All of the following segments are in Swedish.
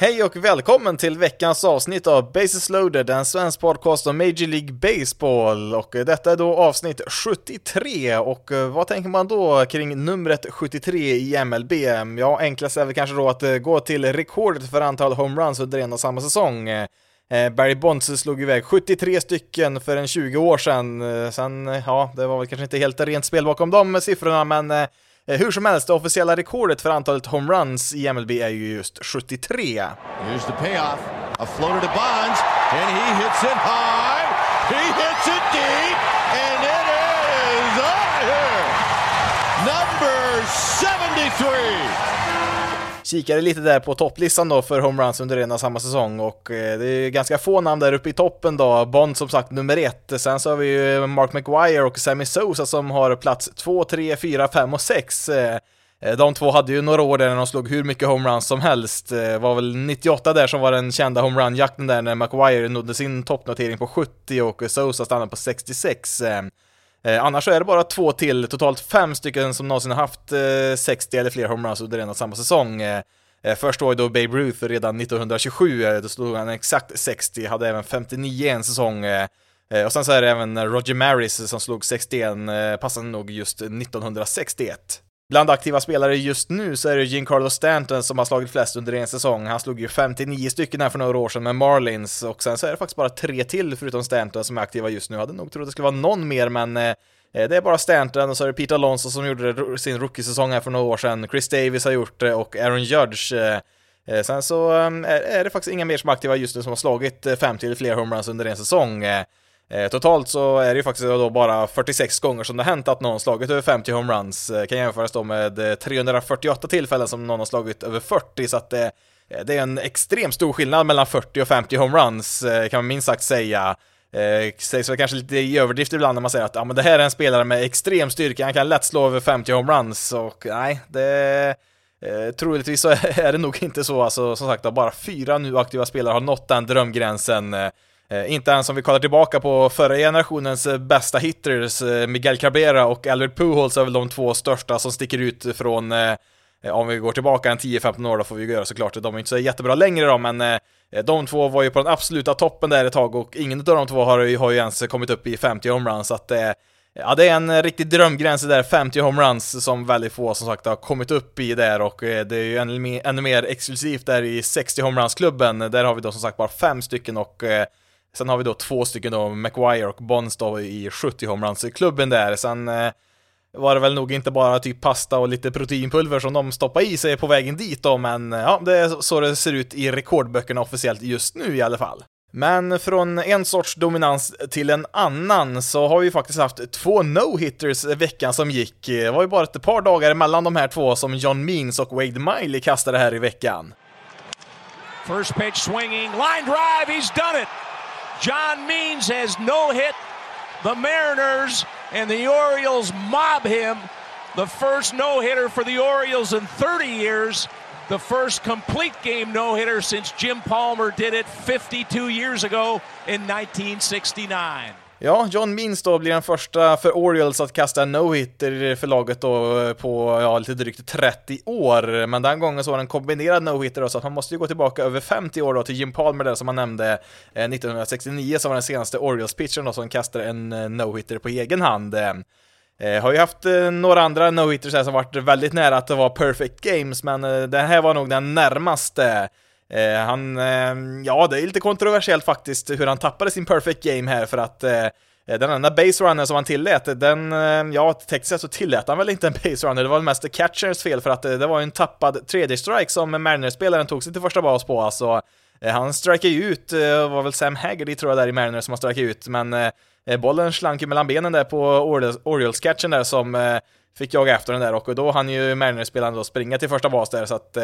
Hej och välkommen till veckans avsnitt av Bases loaded, en svensk podcast om Major League Baseball. Och detta är då avsnitt 73, och eh, vad tänker man då kring numret 73 i MLB? Ja, enklast är väl kanske då att eh, gå till rekordet för antal homeruns under en och samma säsong. Eh, Barry Bonds slog iväg 73 stycken för en 20 år sedan. Sen, ja, det var väl kanske inte helt rent spel bakom de siffrorna, men Eh, hur som helst, det officiella rekordet för antalet homeruns i MLB är ju just 73. Here's the payoff. A floater to Bonds, and he hits it high. He hits it deep, and it is out here. Number 73! Kikade lite där på topplistan då för homeruns under en och samma säsong och eh, det är ganska få namn där uppe i toppen då. Bond som sagt nummer ett. Sen så har vi ju Mark McGuire och Sammy Sosa som har plats två, tre, fyra, fem och sex. Eh, eh de två hade ju några år där när de slog hur mycket homeruns som helst. Det var väl 98 där som var den kända homerun-jakten där när McGuire nådde sin toppnotering på 70 och Sosa stannade på 66. Eh, annars så är det bara två till, totalt fem stycken som någonsin har haft eh, 60 eller fler homeruns under en och samma säsong. Eh, eh först var ju då Babe Ruth redan 1927, eh, då slog han exakt 60, hade även 59 en säsong. Eh, eh, och sen så är det även Roger Maris som slog 61, eh, passande nog just 1961. Bland aktiva spelare just nu så är det Giancarlo Stanton som har slagit flest under en säsong. Han slog ju 59 stycken här för några år sedan med Marlins och sen så är det faktiskt bara tre till förutom Stanton som är aktiva just nu. Jag hade nog trott det skulle vara någon mer men eh, det är bara Stanton och så är det Peter Alonso som gjorde sin rookiesäsong här för några år sedan. Chris Davis har gjort det och Aaron Judge. Eh, eh sen så eh, är det faktiskt inga mer som är aktiva just nu som har slagit eh, 50 eller fler homeruns under en säsong. Eh, totalt så är det ju faktiskt då bara 46 gånger som det har hänt att någon slagit över 50 homeruns. Eh, kan jämföras då med eh, 348 tillfällen som någon har slagit över 40, så att det, det är en extremt stor skillnad mellan 40 och 50 homeruns, kan man minst sagt säga. Eh, sägs väl kanske lite i överdrift ibland när man säger att ja, men det här är en spelare med extrem styrka, han kan lätt slå över 50 homeruns och nej, det eh, troligtvis så är det nog inte så. Alltså, som sagt, bara fyra nu aktiva spelare har nått den drömgränsen. Eh, inte ens om vi kollar tillbaka på förra generationens eh, bästa hitters, eh, Miguel Cabrera och Albert Pujols är väl de två största som sticker ut från, om vi går tillbaka en 10-15 år då får vi göra såklart, de är inte så jättebra längre då, men de två var ju på den absoluta toppen där ett tag och ingen av de två har ju, har ju ens kommit upp i 50 homeruns, så att Ja, det är en riktig drömgräns där, 50 homeruns som väldigt få som sagt har kommit upp i där och det är ju ännu, ännu mer exklusivt där i 60 homeruns-klubben. Där har vi då som sagt bara fem stycken och Sen har vi då två stycken då, McGuire och Bonds då i 70 homeruns-klubben där. Sen eh, var det väl nog inte bara typ pasta och lite proteinpulver som de stoppade i sig på vägen dit då, men eh, ja, det är så det ser ut i rekordböckerna officiellt just nu i alla fall. Men från en sorts dominans till en annan så har vi faktiskt haft två no-hitters veckan som gick. Eh, det var ju bara ett par dagar mellan de här två som John Means och Wade Miley kastade här i veckan. First pitch swinging, line drive, he's done it! John Means has no hit the Mariners, and the Orioles mob him. The first no hitter for the Orioles in 30 years. The first complete game no hitter since Jim Palmer did it 52 years ago in 1969. Ja, John Means då blir den första för Orioles att kasta en no-hitter för laget då eh, på ja, lite drygt 30 år, men den gången så var det en kombinerad no-hitter då, så att man måste ju gå tillbaka över 50 år då till Jim Palmer där som man nämnde eh, 1969 som var den senaste Orioles-pitchern då som kastade en eh, no-hitter på egen hand. Eh, har ju haft eh, några andra no-hitters här som varit väldigt nära att det var perfect games, men eh, här var nog den närmaste. Eh, han, eh, ja det är lite kontroversiellt faktiskt hur han tappade sin perfect game här för att eh, den enda base runner som han tillät, den, ehm, ja tekniskt sett så tillät han väl inte en base runner, det var mest catchers fel för att eh, det var en tappad tredje strike som Mariners-spelaren tog sig till första bas på alltså. Eh, han strikade ju ut, eh, det var väl Sam Haggerty tror jag där i Mariners som har strikat ut, men bollen slank ju mellan benen där på Orioles-catchen där som fick jaga efter den där och då hann ju Mariners-spelaren då springa till första bas där så att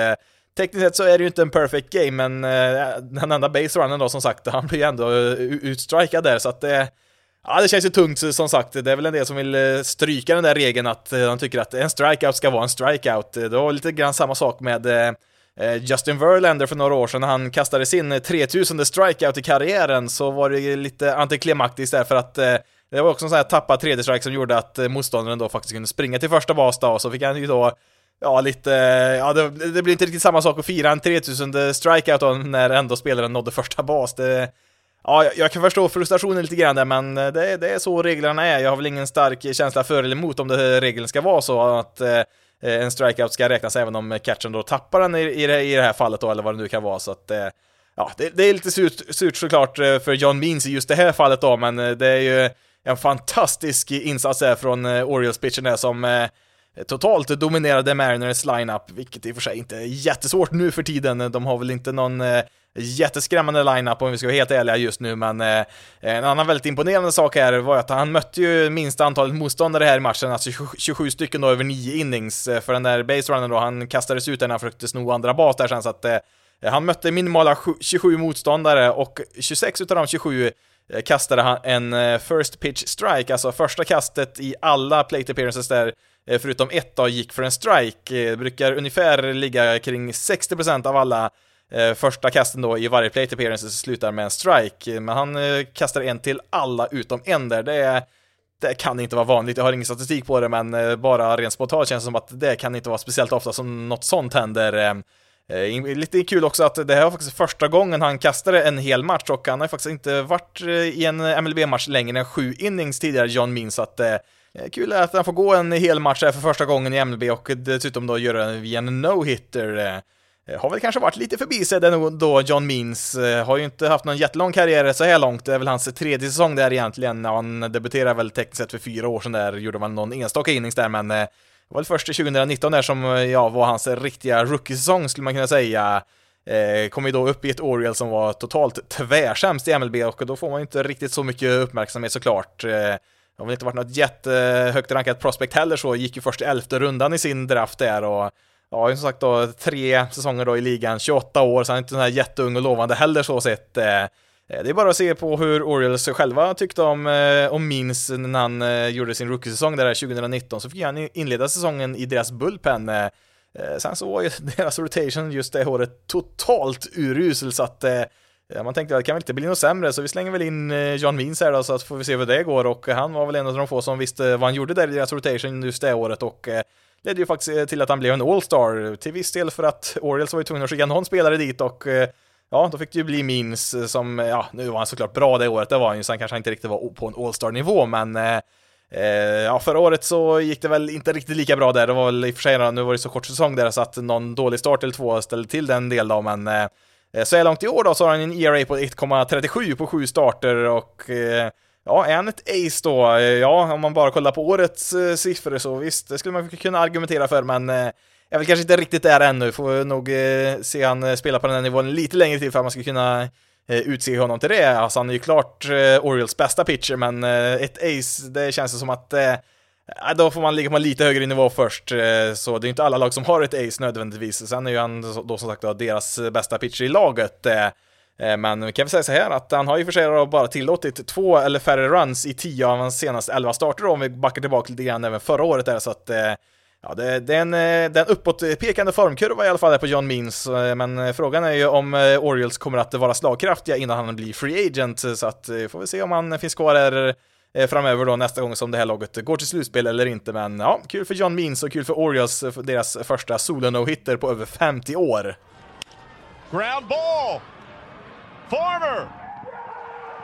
tekniskt sett så är det ju inte en perfect game, men eh, den enda base runnen då som sagt, han blir ju ändå eh, utstrikad där, så att det Ja, det känns ju tungt eh, som sagt. Det är väl en del som vill stryka den där regeln att de tycker att en strikeout ska vara en strikeout. Det var lite grann samma sak med Justin Verlander för några år sedan när han kastade sin 3000 strikeout i karriären så var det lite antiklimaktiskt där för att det var också en sån här tappad 3D-strike som gjorde att motståndaren då faktiskt kunde springa till första bas då, och så fick han ju då ja, lite, ja, det, det blir inte riktigt samma sak att fira en 3000 strikeout då, när ändå spelaren nådde första bas. Det, ja, jag kan förstå frustrationen lite grann där, men det, det är så reglerna är. Jag har väl ingen stark känsla för eller emot om det regeln ska vara så att eh, en strikeout ska räknas även om catchen då tappar den i, i, det, i det här fallet då, eller vad det nu kan vara, så att eh, ja, det, det, är lite surt, surt såklart eh, för John Means i just det här fallet då, men eh, det är ju en fantastisk insats här från eh, Orioles-pitchen som eh, Eh, totalt dominerade Mariners lineup, vilket i och för sig inte är jättesvårt nu för tiden. Eh, de har väl inte någon eh, jätteskrämmande lineup om vi ska vara helt ärliga just nu, men eh, en annan väldigt imponerande sak här var att han mötte ju minsta antalet motståndare här i matchen, alltså 27 stycken då över 9 innings, eh, för den där baserunnen då, han kastades ut när han försökte sno andra bas där sen, så att han mötte minimala 27 motståndare och 26 utav de 27 kastade han en first pitch strike, alltså första kastet i alla plate appearances där Eh, förutom ett då gick för en strike. Eh, det brukar ungefär ligga kring 60% av alla eh, första kasten då i varje plate appearance slutar med en strike, men han kastar en till alla utom en där. Det, är, det kan inte vara vanligt, jag har ingen statistik på det, men bara rent spontant känns det som att det kan inte vara speciellt ofta som något sånt händer. Lite kul också att det här var faktiskt första gången han kastade en hel match och han har faktiskt inte varit i en MLB-match längre än sju innings tidigare, John Means, så att Eh, kul att han får gå en hel match här för första gången i MLB och dessutom då göra den via en no-hitter. Eh, eh, har väl kanske varit lite förbisedd då, John Means. Har ju inte haft någon jättelång karriär så här långt. Det är väl hans tredje säsong där egentligen. Han debuterade väl tekniskt sett för fyra år sedan där, gjorde väl någon enstaka innings där, men det var väl först 2019 där som, ja, var hans riktiga rookie-säsong skulle man kunna säga. Kom ju då upp i ett Oriel som var totalt tvärsämst i MLB och då får man ju inte riktigt så mycket uppmärksamhet såklart. Eh, har väl inte varit något jättehögt rankat prospect heller så, gick ju först i elfte rundan i sin draft där och ja, som sagt då tre säsonger då i ligan, 28 år, så han är inte sån här jätteung och lovande heller så sett. Eh, eh, det är bara att se på hur Orioles själva tyckte om, eh, och minns när han gjorde sin rookiesäsong där 2019, så fick han inleda säsongen i deras bullpen. Sen så var ju deras rotation just det året totalt urusel, så att Eh, man tänkte att det kan väl inte bli något sämre, så vi slänger väl in eh, John Means här då, så att får vi se hur det går. Och eh, han var väl en av de få som visste vad han gjorde där i deras rotation just det året och ledde ju faktiskt till att han blev en All-Star, till viss del för att Orioles var ju tvungna att skicka någon spelare dit och ja, då fick det ju bli Means som, ja, nu var han såklart bra det året, det var han ju, sen kanske han inte riktigt var på en All-Star-nivå, men eh, ja, förra året så gick det väl inte riktigt lika bra där, det var väl i och för sig, nu var det så kort säsong där så att någon dålig start eller två ställde till den del då, men Eh, Eh, så här långt i år då så har han en ERA på 1,37 på sju starter och eh, Ja, är han ett ace då? Eh, ja, om man bara kollar på årets siffror så visst, det skulle man kunna argumentera för, men är väl kanske inte riktigt där ännu. Får nog se han spela på den här nivån lite längre till för att man ska kunna utse honom till det. Alltså han är ju klart Orioles bästa pitcher, men ett ace, det känns som att då får man ligga på en lite högre nivå först, eh, så det är inte alla lag som har ett ace nödvändigtvis. Sen är ju han då som sagt då deras bästa pitcher i laget. Eh, eh, men vi kan väl säga så här att han har ju för sig bara tillåtit två eller färre runs i tio av hans senaste elva starter om vi backar tillbaka lite grann även förra året där så att Ja, det, det, är en, det är en uppåtpekande formkurva i alla fall där på John Means, men frågan är ju om Orioles kommer att vara slagkraftiga innan han blir free agent, så att får vi se om han finns kvar där Eh, framöver då nästa gång som det här laget går till slutspel eller inte. Men ja, kul för John Means och kul för Orioles, eh, deras första solo-no-hitter på över 50 år. Ground ball! Farmer!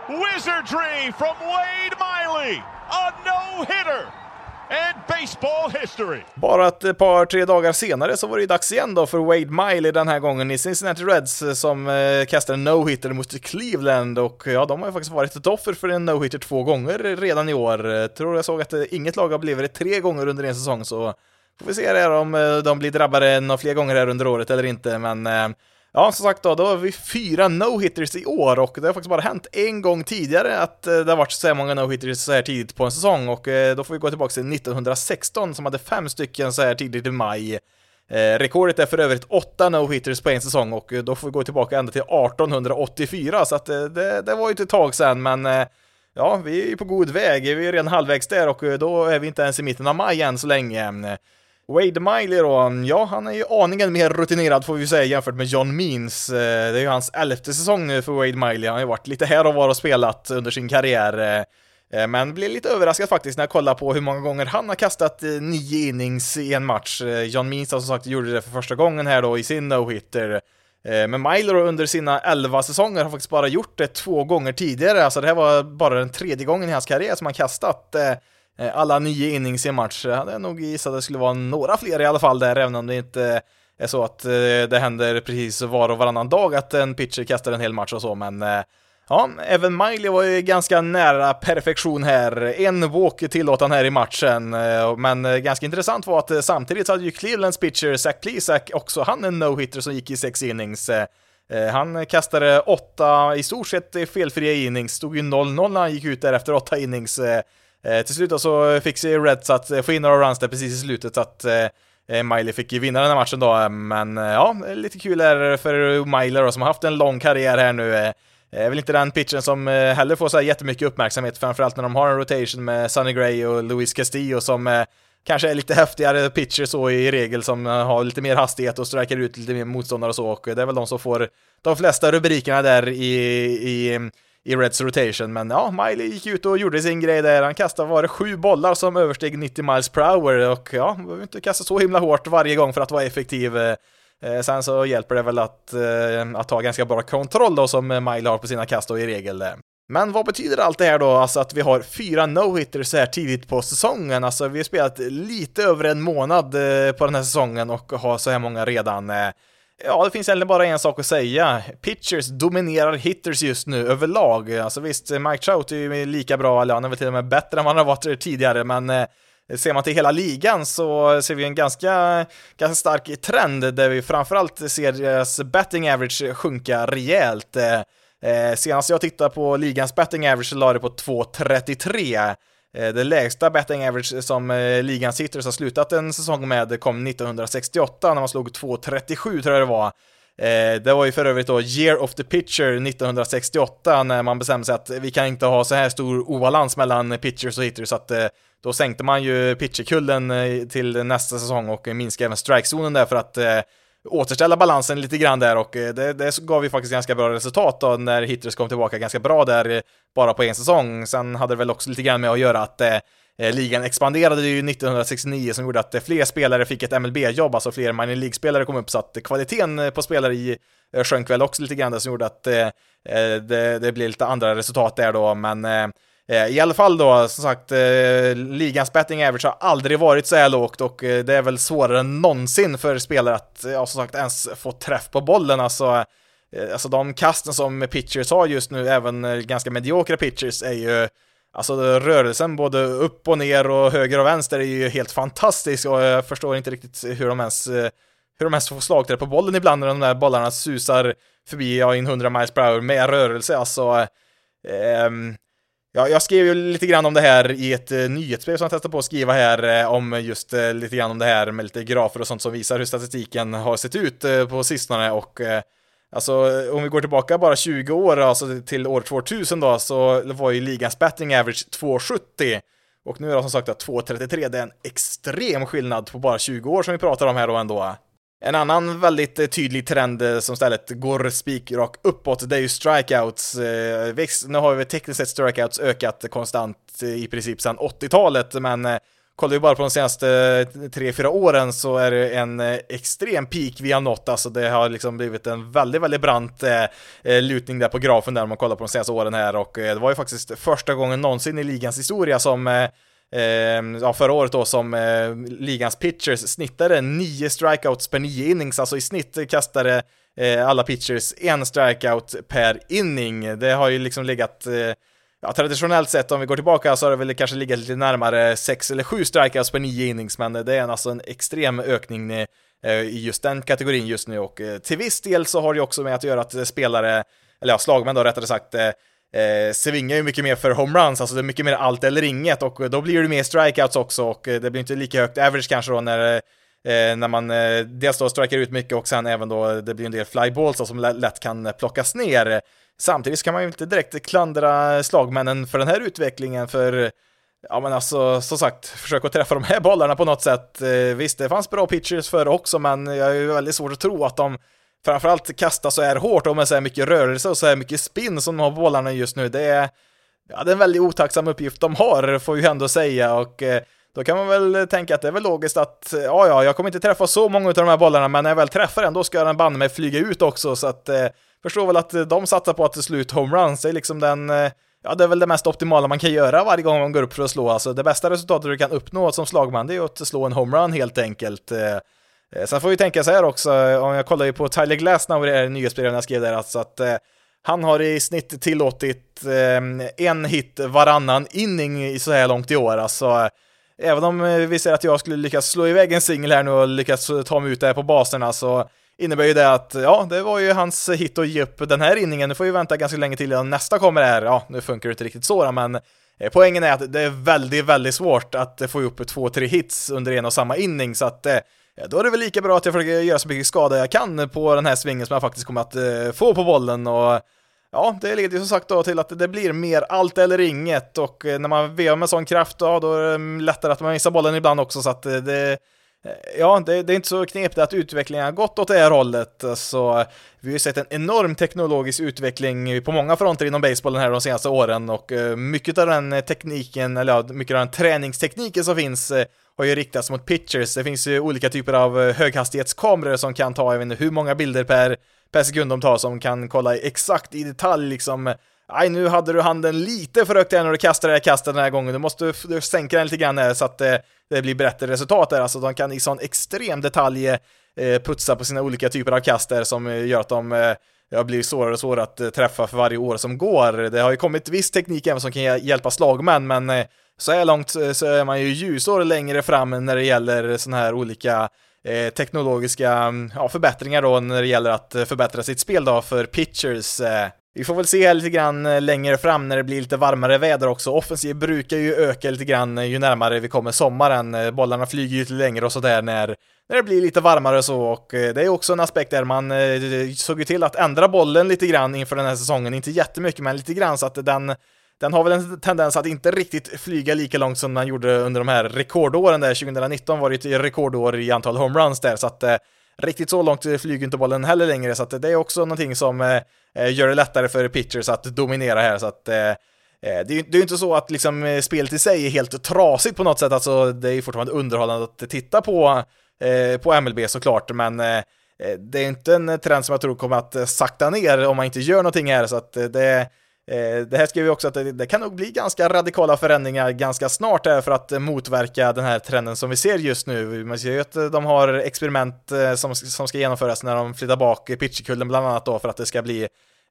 Wizardry from Wade Miley! A no-hitter! And baseball history. Bara ett par, tre dagar senare så var det ju dags igen då för Wade Miley den här gången i Cincinnati Reds eh, som eh, kastade en no-hitter mot Cleveland och ja, de har ju faktiskt varit ett offer för en no-hitter två gånger redan i år. Eh, tror jag såg att eh, inget lag har blivit det tre gånger under en säsong så får vi se där om eh, de blir drabbade några fler gånger här under året eller inte, men eh, Ja, som sagt då, då har vi fyra no-hitters i år och det har faktiskt bara hänt en gång tidigare att eh, det har varit så här många no-hitters så här tidigt på en säsong och eh, då får vi gå tillbaka till 1916 som hade fem stycken så här tidigt i maj. Eh, rekordet är för övrigt åtta no-hitters på en säsong och eh, då får vi gå tillbaka ända till 1884, så att det, det var ju ett tag sedan, men ja, vi är ju på god väg, vi är redan halvvägs där och då är vi inte ens i mitten av maj än så länge. Wade Miley då, ja han är ju aningen mer rutinerad får vi säga jämfört med John Means. Eh, det är ju hans elfte säsong nu för Wade Miley, han har ju varit lite här och var och spelat under sin karriär. Eh, eh, men blev lite överraskad faktiskt när jag kollade på hur många gånger han har kastat nio innings i en match. John Means som sagt gjorde det för första gången här då i sin no-hitter. Men Myler under sina elva säsonger har faktiskt bara gjort det två gånger tidigare, alltså det här var bara den tredje gången i hans karriär som han kastat Eh, alla nio innings i en match. Eh, jag hade nog gissat att det skulle vara några fler i alla fall där, även om det inte eh, är så att det händer precis var och varannan dag att en pitcher kastar en hel match och så, men Ja, även Miley var ju ganska nära perfektion här. En walk tillåt han här i matchen, men ganska intressant var att samtidigt så hade ju Clevelands pitcher Zach Plesac också han en no-hitter som gick i sex innings. Han kastade åtta i stort sett felfria innings, stod ju 0-0 när han gick ut där efter åtta innings. Eh, till slut så fick sig Reds att eh, få in några runs där precis i slutet så att eh, Miley fick vinna den här matchen då, men ja, lite kul är för Miley då som har haft en lång karriär här nu. Är väl inte den pitchen som eh, heller får så här jättemycket uppmärksamhet, framförallt när de har en rotation med Sonny Gray och Luis Castillo som eh, kanske är lite häftigare pitcher så i regel som har lite mer hastighet och strikar ut lite mer motståndare och så och det är väl de som får de flesta rubrikerna där i, i, i Reds rotation. Men ja, Miley gick ut och gjorde sin grej där. Han kastade, var det sju bollar som översteg 90 miles per hour och ja, behöver inte kasta så himla hårt varje gång för att vara effektiv. Eh, eh sen så hjälper det väl att, eh, att ha ganska bra kontroll då som eh, Miley har på sina kast då i regel. Men vad betyder allt det här då? Alltså att vi har fyra no-hitters så här tidigt på säsongen. Alltså vi har spelat lite över en månad eh, på den här säsongen och har så här många redan. Eh, Ja, det finns egentligen bara en sak att säga. Pitchers dominerar hitters just nu överlag. Alltså visst, Mike Trout är ju lika bra, eller han är väl till och med bättre än vad han har varit tidigare, men eh, Ser man till hela ligan så ser vi en ganska, ganska stark trend där vi framförallt ser deras betting average sjunka rejält. Eh, senast jag tittade på ligans betting average så la det på 2,33. Eh, det lägsta betting average som eh, ligan ligans hitters har slutat en säsong med kom 1968 när man slog 2,37 tror jag det var. Eh, det var ju för övrigt då year of the pitcher 1968 när man bestämde sig att vi kan inte ha så här stor obalans mellan pitchers och hitters så att då sänkte man ju pitcherkullen till nästa säsong och minskade även strikezonen där för att återställa balansen lite grann där och eh, det, det gav ju faktiskt ganska bra resultat då när hitters kom tillbaka ganska bra där eh, bara på en säsong. Sen hade det väl också lite grann med att göra att eh, eh ligan expanderade ju 1969 som gjorde att fler spelare fick ett MLB-jobb, alltså fler minor League-spelare kom upp så att kvaliteten på spelare i sjönk väl också lite grann, det som gjorde att det, det blev lite andra resultat där då, men Eh, Eh, I alla fall då, som sagt, eh, ligans betting average har aldrig varit så här lågt och eh, det är väl svårare än någonsin för spelare att, ja, som sagt, ens få träff på bollen. Alltså, alltså de kasten som pitchers har just nu, även ganska mediokra pitchers, är ju Alltså rörelsen både upp och ner och höger och vänster är ju helt fantastisk och jag förstår inte riktigt hur de ens, hur de ens får slagträff på bollen ibland när de där bollarna susar förbi, ja, in 100 miles per hour med rörelse. Alltså, um, Ja, jag skrev ju lite grann om det här i ett uh, nyhetsbrev som jag testade på att skriva här uh, om just uh, lite grann om det här med lite grafer och sånt som visar hur statistiken har sett ut på sistone och Alltså om vi går tillbaka bara 20 år, alltså till år 2000 då, så var ju ligans betting average 2,70 och nu är det som sagt 2,33, det är en extrem skillnad på bara 20 år som vi pratar om här då ändå. En annan väldigt eh, tydlig trend eh, som istället går spikrak uppåt, det är ju strikeouts. Eh, nu har vi tekniskt sett strikeouts ökat konstant i princip sedan 80-talet, men kollar vi bara på de senaste 3-4 åren så är det en extrem peak vi har nått, alltså det har liksom blivit en väldigt, väldigt brant lutning där på grafen där om man kollar på de senaste åren här och det var ju faktiskt första gången någonsin i ligans historia som Ehm, ja, förra året då som eh, ligans pitchers snittade nio strikeouts per nio innings, alltså i snitt kastade eh, alla pitchers en strikeout per inning. Det har ju liksom legat eh, Ja, traditionellt sett om vi går tillbaka så har det väl kanske legat lite närmare sex eller sju strikeouts per nio innings, men det är alltså en extrem ökning eh, i just den kategorin just nu och eh, till viss del så har det också med att göra att spelare, eller ja, slagmän då rättare sagt, eh, eh, svingar ju mycket mer för homeruns, alltså det är mycket mer allt eller inget och då blir det mer strikeouts också och eh, det blir inte lika högt average kanske då när eh, när man eh, dels då strikar ut mycket och sen även då det blir en del flyballs som lätt kan plockas ner. Samtidigt kan man ju inte direkt klandra slagmännen för den här utvecklingen, för Ja men alltså, som sagt, försök att träffa de här bollarna på något sätt. Eh, visst, det fanns bra pitchers förr också, men jag är ju väldigt svårt att tro att de framförallt kasta så här hårt och med så här mycket rörelse och så här mycket spinn som de har på bollarna just nu. Det är, ja, det är en väldigt otacksam uppgift de har, får ju ändå säga, och eh, då kan man väl tänka att det är väl logiskt att, eh, ja, ja, jag kommer inte träffa så många av de här bollarna, men när jag väl träffar den, då ska den banne mig flyga ut också, så att eh, förstår väl att eh, de satsar på att till slut homeruns, det är liksom den eh, Ja, det är väl det mest optimala man kan göra varje gång man går upp för att slå. Alltså det bästa resultatet du kan uppnå som slagman, det är att slå en homerun helt enkelt. Eh, Eh, sen får vi tänka så här också, eh, om jag kollar ju på Tyler Glasnow, det är nyhetsbrevet jag skrev där, alltså att eh, han har i snitt tillåtit eh, en hit varannan inning i så här långt i år. Alltså, även om vi ser att jag skulle lyckas slå iväg en singel här nu och lyckas ta mig ut där på baserna så alltså, innebär ju det att, ja, det var ju hans hit att ge upp den här inningen. Nu får vi vänta ganska länge till innan nästa kommer här. Ja, nu funkar det inte riktigt så då, men eh, poängen är att det är väldigt, väldigt svårt att få upp två, tre hits under en och samma inning, så att eh, då är det väl lika bra att jag försöker göra så mycket skada jag kan på den här svingen som jag faktiskt kommer att eh, få på bollen och Ja, det leder ju som sagt då till att det blir mer allt eller inget och eh, när man vevar med sån kraft, då, då är det lättare att man missar bollen ibland också så att eh, det, Ja, det, det, är inte så knepigt att utvecklingen har gått åt det här hållet. Så vi har ju sett en enorm teknologisk utveckling på många fronter inom basebollen här de senaste åren och eh, mycket av den tekniken, eller ja, mycket av den träningstekniken som finns eh, har ju riktats mot pitchers. Det finns ju olika typer av eh, höghastighetskameror som kan ta, jag vet inte hur många bilder per, per sekund de tar, som kan kolla exakt i detalj liksom Nej, nu hade du handen lite för högt när du kastade det här kastet den här gången. Du måste du sänka den lite grann här så att det, blir bättre resultat där. Alltså de kan i sån extrem detalj eh, putsa på sina olika typer av kaster som eh, gör att de eh, ja, blir svårare och svårare att eh, träffa för varje år som går. Det har ju kommit viss teknik även som kan hjälpa slagmän, men eh, så här långt så är man ju ljusår längre fram när det gäller sådana här olika teknologiska mm, ja, förbättringar då när det gäller att förbättra sitt spel då för pitchers. Vi får väl se lite grann eh, längre fram när det blir lite varmare väder också. Offensiv brukar ju öka lite grann eh, ju närmare vi kommer sommaren. Eh, bollarna flyger ju lite längre och sådär när, när det blir lite varmare och så och det är också en aspekt där man såg ju till att ändra bollen lite grann inför den här säsongen. Inte jättemycket, men lite grann så att den den har väl en tendens att inte riktigt flyga lika långt som den gjorde under de här rekordåren där. 2019 var det ett rekordår i antal homeruns där, så att riktigt så långt flyger inte bollen heller längre, så att det är också någonting som eh, eh gör det lättare för pitchers att dominera här, så att eh, eh det är ju inte så att liksom eh, spelet i sig är helt trasigt på något sätt, alltså det är ju fortfarande underhållande att titta på, eh, på MLB såklart, men eh, det är inte en trend som jag tror kommer att sakta ner om man inte gör någonting här, så att det Eh, det här skriver vi också att det, det, kan nog bli ganska radikala förändringar ganska snart här för att motverka den här trenden som vi ser just nu. Man ser ju att de har experiment eh, som, som ska genomföras när de flyttar bak pitcherkullen bland annat då för att det ska bli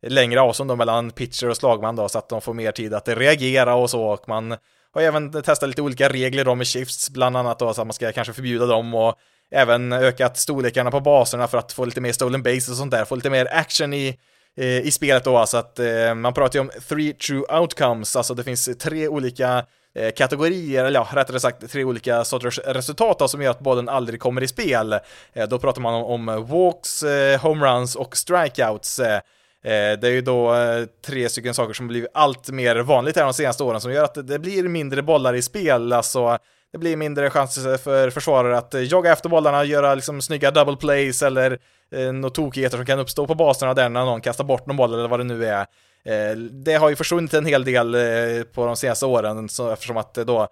längre avstånd mellan pitcher och slagman då så att de får mer tid att reagera och så och man har även testat lite olika regler då med shifts bland annat då så att man ska kanske förbjuda dem och även ökat storlekarna på baserna för att få lite mer stolen base och sånt där, få lite mer action i Eh, i spelet då, alltså att eh, man pratar ju om three true outcomes, alltså det finns tre olika eh, kategorier, eller ja, rättare sagt tre olika sorters resultat då, som gör att bollen aldrig kommer i spel. Eh, då pratar man om, om walks, eh, homeruns och strikeouts. Det är ju då tre stycken saker som blivit allt mer vanligt här de senaste åren som gör att det blir mindre bollar i spel, alltså det blir mindre chanser för försvarare att eh, jaga efter bollarna, göra liksom snygga double plays eller eh, några tokigheter som kan uppstå på baserna där när någon kastar bort någon boll eller vad det nu är. Eh, det har ju försvunnit en hel del eh, på de senaste åren så eftersom att eh, då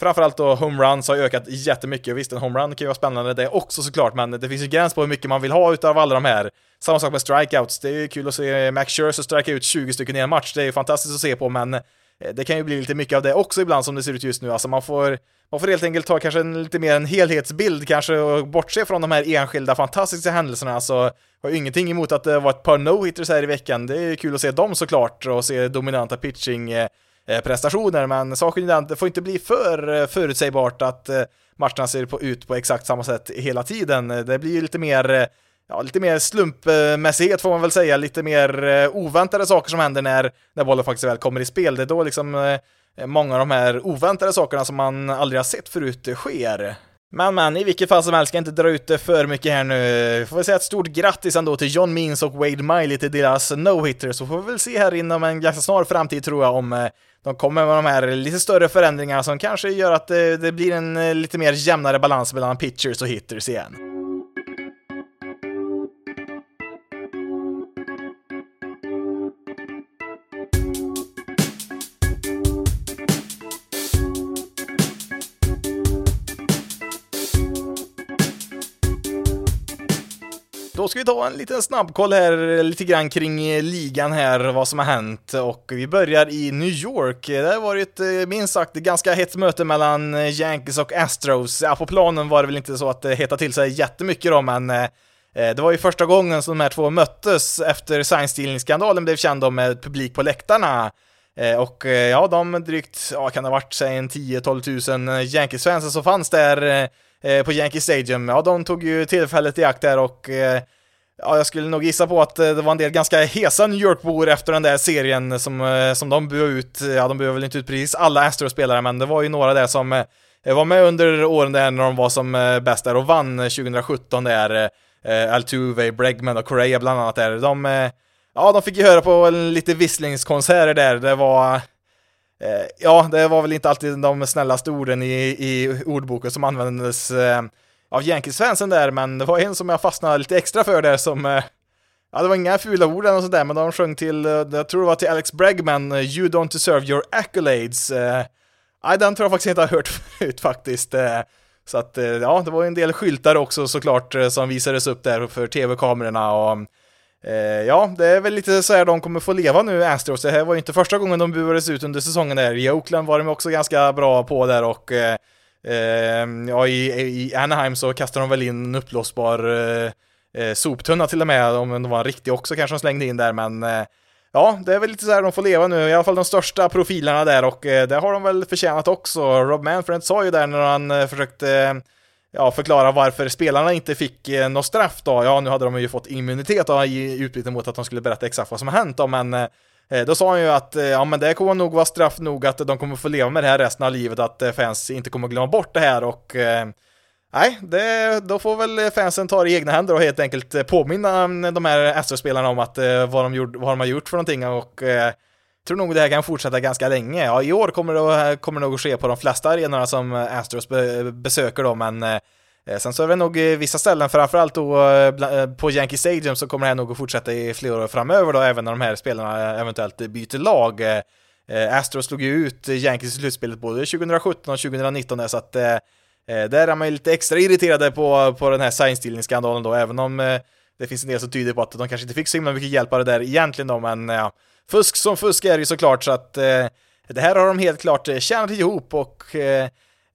Framförallt då homeruns har ökat jättemycket. Visst, en homerun kan ju vara spännande det också såklart, men det finns ju gräns på hur mycket man vill ha utav alla de här. Samma sak med strikeouts. Det är ju kul att se Max Scherzer strika ut 20 stycken i en match. Det är ju fantastiskt att se på, men Eh, det kan ju bli lite mycket av det också ibland som det ser ut just nu. Alltså man får man får helt enkelt ta kanske en, lite mer en helhetsbild kanske och bortse från de här enskilda fantastiska händelserna alltså. har ju ingenting emot att det var ett par no-hitters här i veckan. Det är kul att se dem såklart och se dominanta pitching prestationer, men saken är den, det får inte bli för eh, förutsägbart att eh, matcherna ser ut på exakt samma sätt hela tiden. Det blir ju lite mer ja, lite mer slumpmässighet får man väl säga, lite mer eh, oväntade saker som händer när, när bollen faktiskt väl kommer i spel. Det är då liksom eh, många av de här oväntade sakerna som man aldrig har sett förut sker. Men men, i vilket fall som helst ska jag inte dra ut det för mycket här nu. Får vi säga ett stort grattis ändå till John Means och Wade Miley till deras no-hitter, så får vi väl se här inom en ganska snar framtid tror jag om eh, de kommer med de här lite större förändringarna som kanske gör att det, det blir en lite mer jämnare balans mellan pitchers och hitters igen. Ska vi ta en liten snabbkoll här, lite grann kring eh, ligan här, vad som har hänt. Och vi börjar i New York. Eh, det har varit eh, minst sagt ganska hett möte mellan Yankees och Astros. Ja, på planen var det väl inte så att det hettade till sig jättemycket då, men det var ju första gången som de här två möttes efter sign blev känd om med publik på läktarna. Och ja, de drygt, ja, kan det ha varit, säg en 10-12 000 Yankees-fans som fanns där på Yankee Stadium, ja de tog ju tillfället i akt där och ja, jag skulle nog gissa på att eh, det var en del ganska hesa New York-bor efter den där serien som, eh, som de buade ut, ja de buade väl inte ut precis alla Astros-spelare, men det var ju några där som eh, var med under åren där när de var som bäst där och vann 2017 där, Altuve, Bregman och Correa bland annat där. De, ja, de fick ju höra på lite visslingskonserter där, det var ja, det var väl inte alltid de snällaste orden i, i ordboken som användes av Yankees-fansen där, men det var en som jag fastnade lite extra för där som eh, Ja, det var inga fula ord eller sådär, men de sjöng till, eh, jag tror det var till Alex Bregman, eh, You don't deserve your accolades. Nej, den tror jag faktiskt inte har hört förut faktiskt. Så att, ja, det var en del skyltar också såklart som visades upp där för tv-kamerorna och Eh, ja, det är väl lite så här de kommer få leva nu, Astros. Det här var ju inte första gången de buades ut under säsongen där. I Oakland var de också ganska bra på där och eh, Ehm, ja, i, i, Anaheim så kastade de väl in en uppblåsbar eh, eh, soptunna till och med, om det var en riktig också kanske de slängde in där, men eh, ja, det är väl lite så här de får leva nu, i alla fall de största profilerna där och eh, det har de väl förtjänat också. Rob Manfred sa ju där när han eh, försökte ja, förklara varför spelarna inte fick eh, något straff då. Ja, nu hade de ju fått immunitet då, i utbyte mot att de skulle berätta exakt vad som har hänt då, men eh, Eh, då sa han ju att eh, ja, men det kommer nog vara straff nog att de kommer få leva med det här resten av livet, att eh, fans inte kommer glömma bort det här och Nej, det, då får väl fansen ta det i egna händer och helt enkelt påminna mm, de här Astros-spelarna om att vad de, gjort, vad de har gjort för någonting och tror nog det här kan fortsätta ganska länge. Ja, i år kommer det, kommer det nog att ske på de flesta arenorna som Astros besöker då, men eh, Eh, sen så är det nog eh, vissa ställen, framförallt då eh, på Yankee Stadium, så kommer det här nog att fortsätta i flera år framöver då, även när de här spelarna eventuellt byter lag. Astros slog ju ut Yankees i slutspelet både 2017 och 2019 där, så att där är man ju lite extra irriterade på, på den här signstilningsskandalen då, även om det finns en del som tyder på att de kanske inte fick så himla mycket hjälp av det där egentligen då, men ja, fusk som fusk är det ju såklart, så att det här har de helt klart tjänat ihop och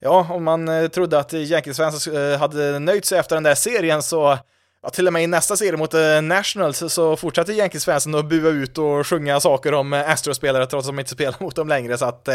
ja, om man eh, trodde att Yankees-fansen eh, hade nöjt sig efter den där serien så Ja, till och med i nästa serie mot eh, Nationals så fortsatte Yankees-fansen att bua ut och sjunga saker om uh, Astros-spelare trots att de inte spelar mot dem längre, så att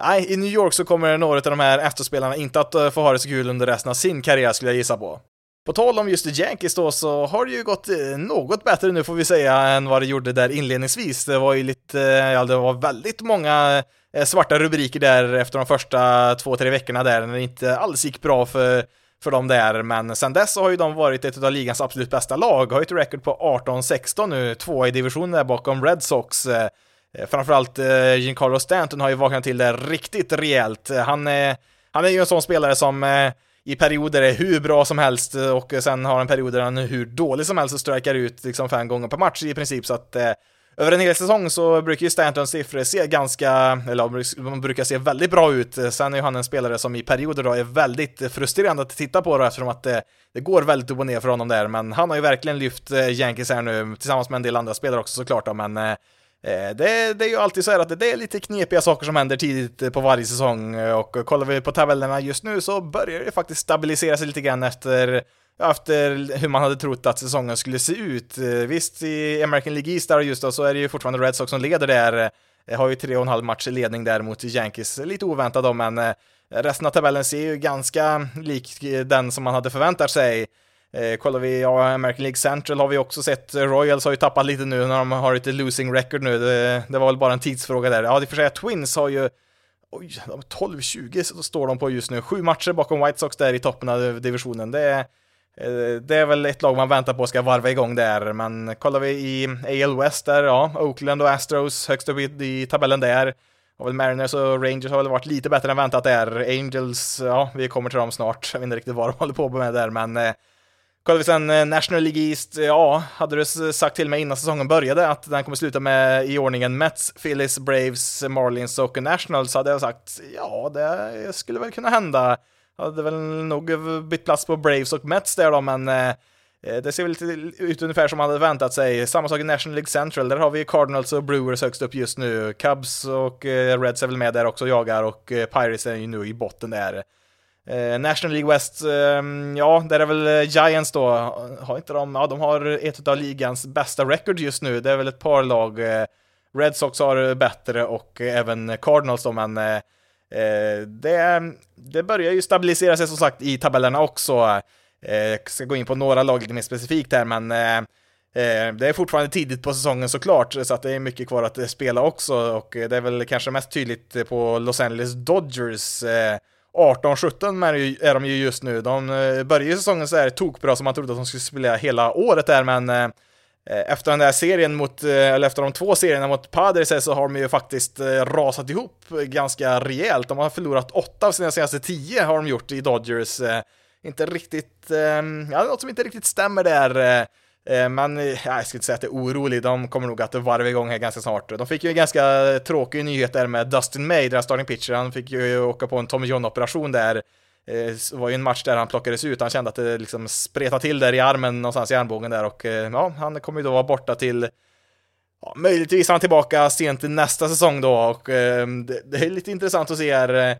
nej, i New York så kommer några av de här Astros-spelarna inte att få ha det så kul under resten av sin karriär skulle jag gissa på. På tal om just Yankees då så har det ju gått något bättre nu får vi säga än vad det gjorde där inledningsvis. Det var ju lite, ja det var väldigt många Eh, svarta rubriker där efter de första två, tre veckorna där när det inte alls gick bra för, för dem där. Men sen dess har ju de varit ett av ligans absolut bästa lag, har ju ett record på 18-16 nu, två i divisionen där bakom Red Sox. Eh, framförallt eh, Giancarlo Stanton har ju vaknat till det riktigt rejält. Han är, han är ju en sån spelare som i perioder är hur bra som helst och sen har han perioder där han är hur dålig som helst och strikar ut liksom fem gånger per match i princip så att över en hel säsong så brukar ju Stantons siffror se ganska, eller de brukar se väldigt bra ut. Sen är ju han en spelare som i perioder då är väldigt frustrerande att titta på då eftersom att det, det går väldigt upp och ner för honom där, men han har ju verkligen lyft eh, Yankees här nu tillsammans med en del andra spelare också såklart då, men eh, Eh, det, det, är ju alltid så här att det är lite knepiga saker som händer tidigt på varje säsong och kollar vi på tabellerna just nu så börjar det faktiskt stabilisera sig lite grann efter, efter hur man hade trott att säsongen skulle se ut. Eh, visst, i American League East där just då så är det ju fortfarande Red Sox som leder där, eh, har ju tre och en halv match i ledning där mot Yankees, lite oväntat då, men eh, resten av tabellen ser ju ganska lik den som man hade förväntat sig. Kollar vi ja, American League Central har vi också sett, Royals har ju tappat lite nu när de har ett losing record nu, det, det var väl bara en tidsfråga där. Ja, det får säga Twins har ju Oj, 12-20 står de på just nu. Sju matcher bakom White Sox där i toppen av divisionen. Det är, Eh, det är väl ett lag man väntar på ska varva igång där, men kollar vi i AL West där, ja, Oakland och Astros högst upp i, tabellen där. Och väl Mariners och Rangers har väl varit lite bättre än väntat där. Angels, ja, vi kommer till dem snart. Jag vet inte riktigt vad de håller på med där, men eh, kollar vi sen eh, National League East, eh, ja, hade du sagt till mig innan säsongen började att den kommer sluta med i ordningen Mets, Phillies, Braves, Marlins och Nationals så hade jag sagt ja, det skulle väl kunna hända. Hade väl nog bytt plats på Braves och Mets där då, men eh, eh, det ser väl lite ut ungefär som man hade väntat sig. Samma sak i National League Central, där har vi Cardinals och Brewers högst upp just nu. Cubs och eh, Reds är väl med där också och jagar och eh, Pirates är ju nu i botten där. Eh, National League West, ehm, ja, där är väl eh, Giants då, har inte de, ja de har ett av ligans bästa record just nu, det är väl ett par lag, Red Sox har bättre och även Cardinals då, men Eh, det, det börjar ju stabilisera sig som sagt i tabellerna också. Eh, jag ska gå in på några lag lite mer specifikt här, men eh, det är fortfarande tidigt på säsongen såklart, så att det är mycket kvar att spela också och det är väl kanske mest tydligt på Los Angeles Dodgers. 18-17 är de ju just nu. De började ju säsongen så här tokbra som man trodde att de skulle spela hela året där, men Eh, efter den där serien mot, eh, eller efter de två serierna mot Padres så har de ju faktiskt eh, rasat ihop ganska rejält. De har förlorat åtta av sina senaste tio har de gjort i Dodgers inte riktigt, ja, något som inte riktigt stämmer där. Men ja, jag skulle inte säga att det är orolig, de kommer nog att varva igång här ganska snart. De fick ju en ganska tråkig nyhet där med Dustin May, deras starting pitcher, han fick ju åka på en Tommy John-operation där. Eh, det var ju en match där han plockades ut, han kände att det liksom spretade till där i armen någonstans i armbågen där och eh, ja, han kommer ju då vara borta till Ja, möjligtvis är han tillbaka sent i nästa säsong då och eh, det, det, är lite intressant att se här eh,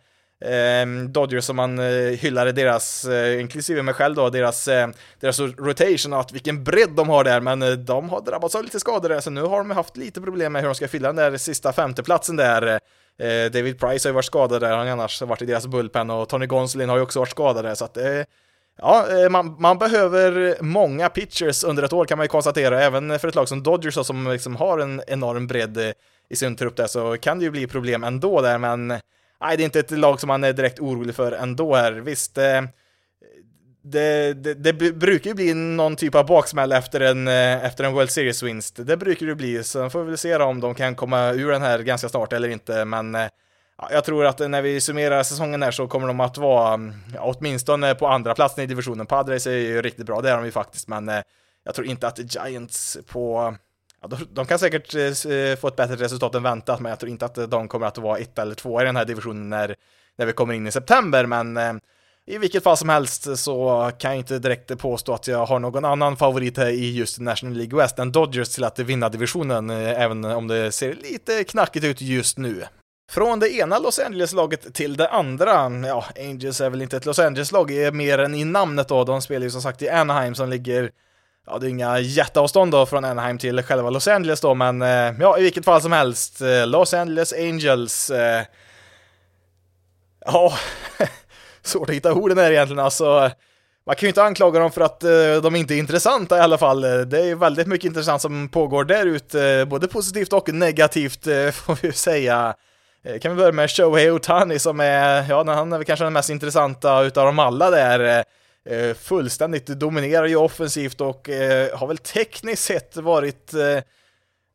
ehm, Dodgers som man eh, hyllade deras, eh, inklusive mig själv då, deras, eh, deras rotation och att vilken bredd de har där, men de har drabbats av lite skador där, så nu har de haft lite problem med hur de ska fylla den där sista femteplatsen där. Eh, David Price har ju varit skadad där, han har annars varit i deras bullpen och Tony Gonsolin har ju också varit skadad där, så att eh, Ja, eh, man, man, behöver många pitchers under ett år kan man ju konstatera, även för ett lag som Dodgers som liksom har en enorm bredd eh, i sin trupp där så kan det ju bli problem ändå där, men nej, det är inte ett lag som man är direkt orolig för ändå här. Visst, eh, det, det, det, brukar ju bli någon typ av baksmäll efter en, eh, efter en World Series-vinst. Det brukar det bli, så får vi väl se om de kan komma ur den här ganska snart eller inte, men eh, ja, jag tror att när vi summerar säsongen här så kommer de att vara mm, ja, åtminstone på andra platsen i divisionen. Padres är ju riktigt bra, det är de ju faktiskt, men eh, jag tror inte att Giants på Ja, de, de, kan säkert få ett bättre resultat än väntat, men jag tror inte att de kommer att vara ett eller två i den här divisionen när, när vi kommer in i september, men eh, i vilket fall som helst så kan jag inte direkt påstå att jag har någon annan favorit här i just National League West än Dodgers till att vinna divisionen, eh, även om det ser lite knackigt ut just nu. Från det ena Los Angeles-laget till det andra, ja, Angels är väl inte ett Los Angeles-lag eh, mer än i namnet då, de spelar ju som sagt i Anaheim som ligger ja, det är inga jätteavstånd då från Anaheim till själva Los Angeles då, men eh, ja, i vilket fall som helst, Los Angeles Angels. Eh, ja, svårt att hitta orden här egentligen, alltså. Man kan ju inte anklaga dem för att eh, de inte är intressanta i alla fall. Eh, det är väldigt mycket intressant som pågår där ute, eh, både positivt och negativt får vi säga. Kan vi börja med Shohei Otani som är, ja, han är väl kanske den mest intressanta utav dem alla där. Fullständigt dominerar ju offensivt och har väl tekniskt sett varit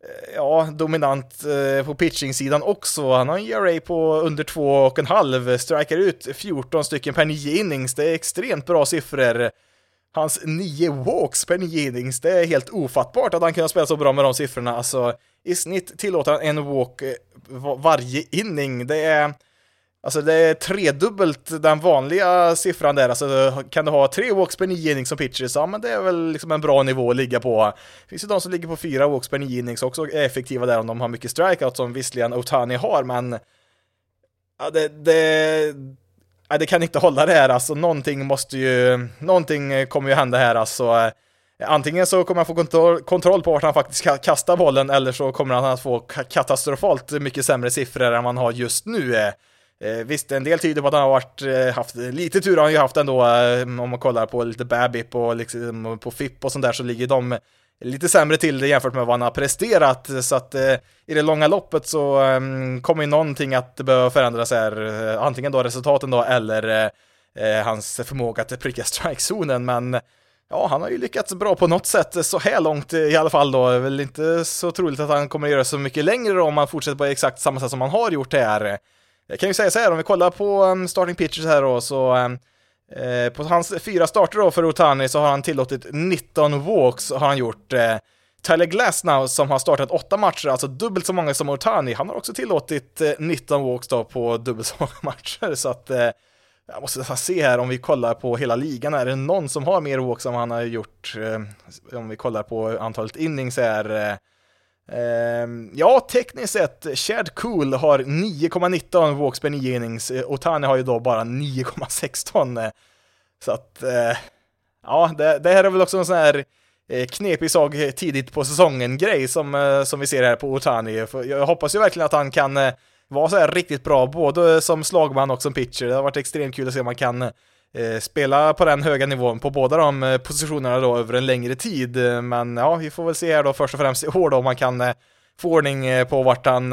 Eh, ja, dominant eh, på pitching-sidan också. Han har en ERA på under två och en halv, strikar ut 14 stycken per nio innings. Det är extremt bra siffror. Hans nio walks per nio innings, det är helt ofattbart att han kunde spela så bra med de siffrorna. Alltså, i snitt tillåter han en walk eh, varje inning. Det är Alltså det är tredubbelt den vanliga siffran där, alltså kan du ha tre walks per nio innings som pitchers, ja men det är väl liksom en bra nivå att ligga på. Det finns ju de som ligger på fyra walks per nio innings också är effektiva där om de har mycket strikeout som visserligen Otani har, men ja, det, det, ja, det kan inte hålla det här alltså, någonting måste ju, någonting kommer ju hända här alltså. Antingen så kommer han få kontroll, kontroll på vart han faktiskt kastar bollen eller så kommer han att få katastrofalt mycket sämre siffror än man har just nu. Eh, visst, en del tyder på att han har varit, eh, haft lite tur har han ju haft ändå, eh, om man kollar på lite Babip och liksom på FIP och sånt där så ligger de lite sämre till det jämfört med vad han har presterat, så att eh, i det långa loppet så eh, kommer ju någonting att behöva förändras här, eh, antingen då resultaten då eller eh, eh, hans förmåga att pricka strikezonen, men ja, han har ju lyckats bra på något sätt så här långt i alla fall då. Det är väl inte så troligt att han kommer att göra så mycket längre då om han fortsätter på exakt samma sätt som han har gjort här. Jag kan ju säga så här, om vi kollar på um, starting pitchers här då, så um, eh, på hans fyra starter då för Otani så har han tillåtit 19 walks, har han gjort. Eh, Tyler Glasnow som har startat åtta matcher, alltså dubbelt så många som Otani, han har också tillåtit eh, 19 walks då på dubbelt så många matcher, så att eh, jag måste se här om vi kollar på hela ligan, är det någon som har mer walks än han har gjort? Eh, om vi kollar på antalet innings är eh, Ehm, ja, tekniskt sett, Chad Cool har 9,19 walks per 9 innings, eh, Otani har ju då bara 9,16. Så att, eh, ja, det, det här är väl också en sån här eh, knepig sak tidigt på säsongen-grej som, som vi ser här på Otani. Jag hoppas ju verkligen att han kan vara så här riktigt bra, både som slagman och som pitcher. Det har varit extremt kul att se om man kan Eh, spela på den höga nivån på båda de eh, positionerna då över en längre tid. Eh, men ja, vi får väl se här då först och främst i år då om man kan få ordning på vart, han,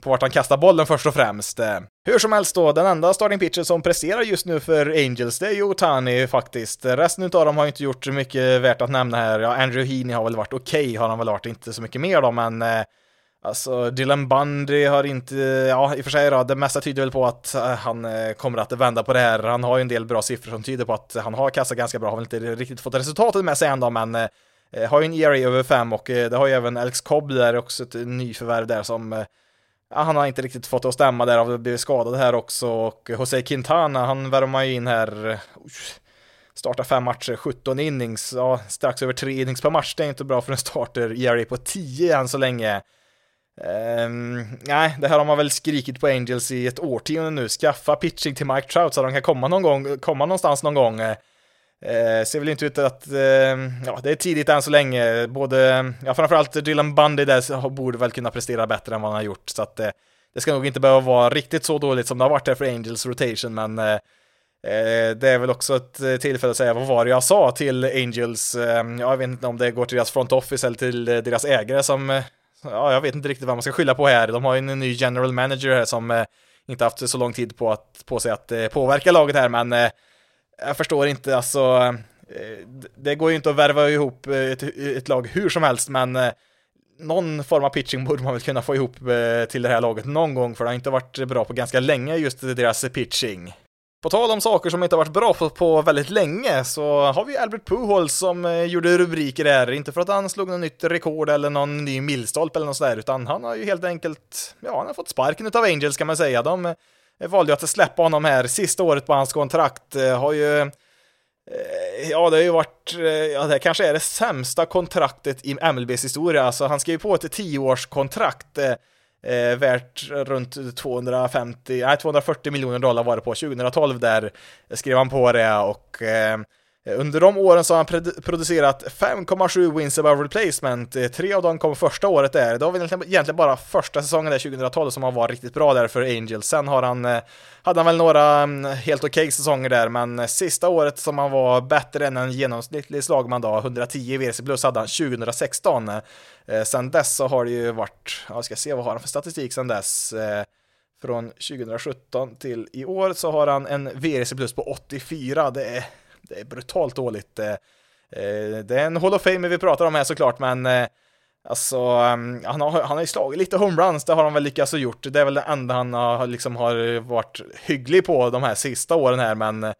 på vart han kastar bollen först och främst. Hur som helst då, den enda starting pitcher som presterar just nu för Angels, det är ju Otani faktiskt. Resten av dem har inte gjort mycket värt att nämna här. Ja, Andrew Heaney har väl varit okej, okay, har han väl varit, inte så mycket mer då, men Alltså Dylan Bundy har inte, ja i och för sig då, det mesta tyder väl på att eh, han eh, kommer att vända på det här. Han har ju en del bra siffror som tyder på att han har kassat ganska bra, har väl inte riktigt fått resultatet med sig än då, men eh, har ju en ERA över 5 och det har ju även Alex Cobb där också, ett nyförvärv där som Ja, han har inte riktigt fått det att stämma där, har blivit skadad här också och Jose Quintana, han värmar ju in här startar fem matcher, 17 innings, ja, strax över tre innings per match, det är inte bra för en starter, ERA på 10 än så länge. Um, nej, det här har man väl skrikit på Angels i ett årtionde nu. Skaffa pitching till Mike Trout så att de kan komma någon gång, komma någonstans någon gång. Uh, ser väl inte ut att, uh, ja, det är tidigt än så länge. Både, ja, framförallt Dylan Bundy där borde väl kunna prestera bättre än vad han har gjort. Så att uh, det ska nog inte behöva vara riktigt så dåligt som det har varit här för Angels rotation, men uh, det är väl också ett tillfälle att säga vad var det jag sa till Angels, jag vet inte om det går till deras front office eller till deras ägare som ja, jag vet inte riktigt vad man ska skylla på här. De har ju en ny general manager här som eh, inte haft så lång tid på, att, på sig att eh, påverka laget här, men eh, jag förstår inte, alltså, eh, det går ju inte att värva ihop eh, ett, ett, lag hur som helst, men eh, någon form av pitching borde man väl kunna få ihop eh, till det här laget någon gång, för det har inte varit bra på ganska länge, just deras pitching. På tal om saker som inte varit bra på, på väldigt länge så har vi Albert Pujols som eh, gjorde rubriker där, inte för att han slog något nytt rekord eller någon ny milstolpe eller något sådär, utan han har ju helt enkelt, ja, han har fått sparken utav Angels kan man säga. De eh, valde ju att släppa honom här sista året på hans kontrakt, eh, har ju eh, Ja, det har ju varit, eh, ja det kanske är det sämsta kontraktet i MLBs historia, alltså han skrev på ett tioårskontrakt eh, eh, värt runt 250, nej 240 miljoner dollar var det på. 2012 där skrev han på det och eh, Eh, under de åren så har han producerat 5,7 wins above replacement. Eh, tre av dem kom första året där. Det var väl egentligen bara första säsongen där 2012 som han var riktigt bra där för Angels. Sen har han, eh, hade han väl några mm, helt okej okay säsonger där, men sista året som han var bättre än en genomsnittlig slagman då, 110 WRC plus hade han 2016. Sen dess så har det ju varit, jag ska se vad har han för statistik sen dess. Från 2017 till i år så har han en VRC plus på 84. Det är det är brutalt dåligt. Eh, eh, det är en Hall of Fame vi pratar om här såklart, men eh, Alltså, mm, han har, han har ju slagit lite homeruns, det har han väl lyckats och gjort. Det är väl det enda han har, liksom har varit hygglig på de här sista åren här, men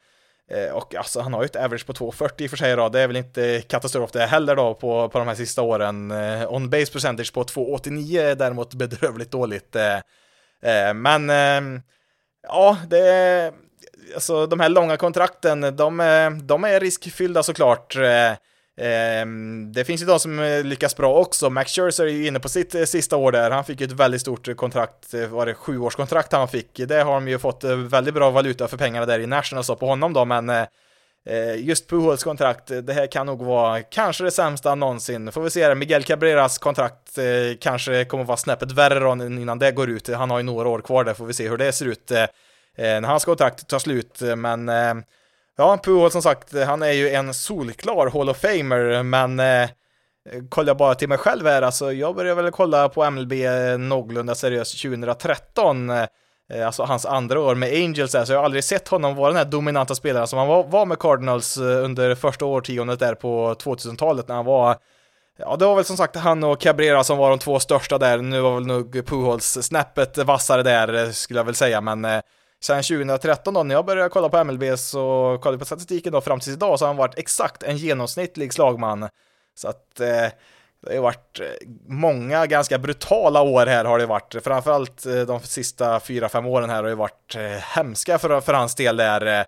och alltså han har ju ett average på 2,40 i och för sig då, det är väl inte katastrof det heller då på, på de här sista åren. On base percentage på 2,89 är däremot bedrövligt dåligt. Men ja, det alltså de här långa kontrakten, de, de är riskfyllda såklart. Eh, ehm, det finns ju de som eh, lyckas bra också. Max Scherzer är ju inne på sitt eh, sista år där. Han fick ju ett väldigt stort kontrakt, var det sjuårskontrakt han fick? Det har de ju fått väldigt bra valuta för pengarna där i National så på honom då, men just Pujols kontrakt, det här kan nog vara kanske det sämsta någonsin. Får vi se, Miguel Cabreras kontrakt kanske kommer vara snäppet värre innan det går ut. Han har ju några år kvar där, får vi se hur det ser ut. Eh, när hans kontrakt tar slut, eh, men eh, ja, Puhol som sagt, han är ju en solklar Hall of Famer, men kollar jag bara till mig själv här, alltså jag började väl kolla på MLB någorlunda seriöst 2013, alltså hans andra år med Angels där, så jag har aldrig sett honom vara den här dominanta spelaren som han var, med Cardinals under första årtiondet där på 2000-talet när han var Ja, det var väl som sagt han och Cabrera som var de två största där. Nu var väl nog Pujols snäppet vassare där, skulle jag väl säga, men eh, sen 2013 då, när jag började kolla på MLB så kollade på statistiken då fram tills idag så har han varit exakt en genomsnittlig slagman. Så att eh, det har varit eh, många ganska brutala år här har det varit. Framförallt eh, de sista fyra fem åren här har det varit eh, hemska för, för hans del där.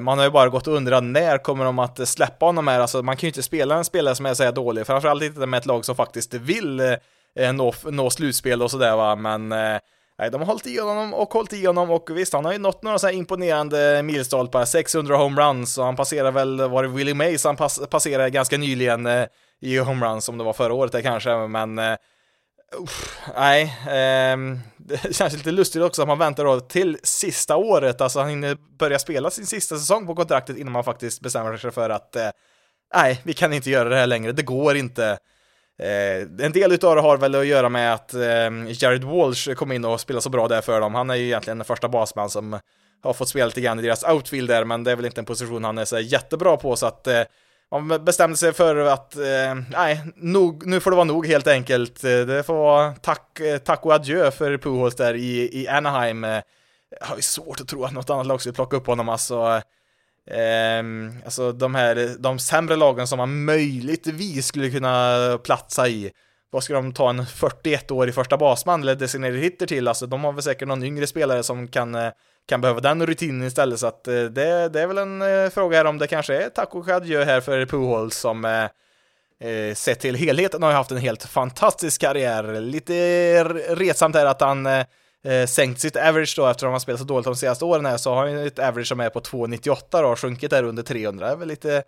Man har ju bara gått och undrat när kommer de att släppa honom här? Alltså man kan ju inte spela en spelare som är så här dålig, framförallt inte med ett lag som faktiskt vill nå, nå slutspel och sådär va, men Nej, de har hållit i honom och hållit i honom och visst, han har ju nått några så här imponerande milstolpar, 600 homeruns och han passerar väl, var det Willie Mays han pass, passerade ganska nyligen eh, i homeruns om det var förra året där kanske, men eh, uff, nej, eh, det känns lite lustigt också att man väntar då till sista året, alltså han hinner börja spela sin sista säsong på kontraktet innan man faktiskt bestämmer sig för att eh, nej, vi kan inte göra det här längre, det går inte. Eh, en del utav det har väl att göra med att eh, Jared Walsh kom in och spelade så bra där för dem. Han är ju egentligen den första basman som har fått spela lite grann i deras outfield där, men det är väl inte en position han är så jättebra på, så att eh, man bestämde sig för att, eh, nej, nog, nu får det vara nog helt enkelt. Eh, det får vara tack, eh, tack och adjö för Pujols där i, i Anaheim. Eh, jag har ju svårt att tro att något annat lag skulle plocka upp honom, alltså. Ehm, alltså de här, de sämre lagen som man möjligtvis skulle kunna platsa i. Vad ska de ta en 41-årig första basman eller designated hitter till? Alltså de har väl säkert någon yngre spelare som kan, eh, kan behöva den rutinen istället. Så att eh, det, det är väl en eh, fråga här om det kanske är taco adjö här för Puhol som eh, sett till helheten har ju haft en helt fantastisk karriär. Lite retsamt är att han eh, sänkt sitt average då eftersom han spelat så dåligt de senaste åren här så har han ett average som är på 2,98 då, sjunkit där under 300. Det är väl lite,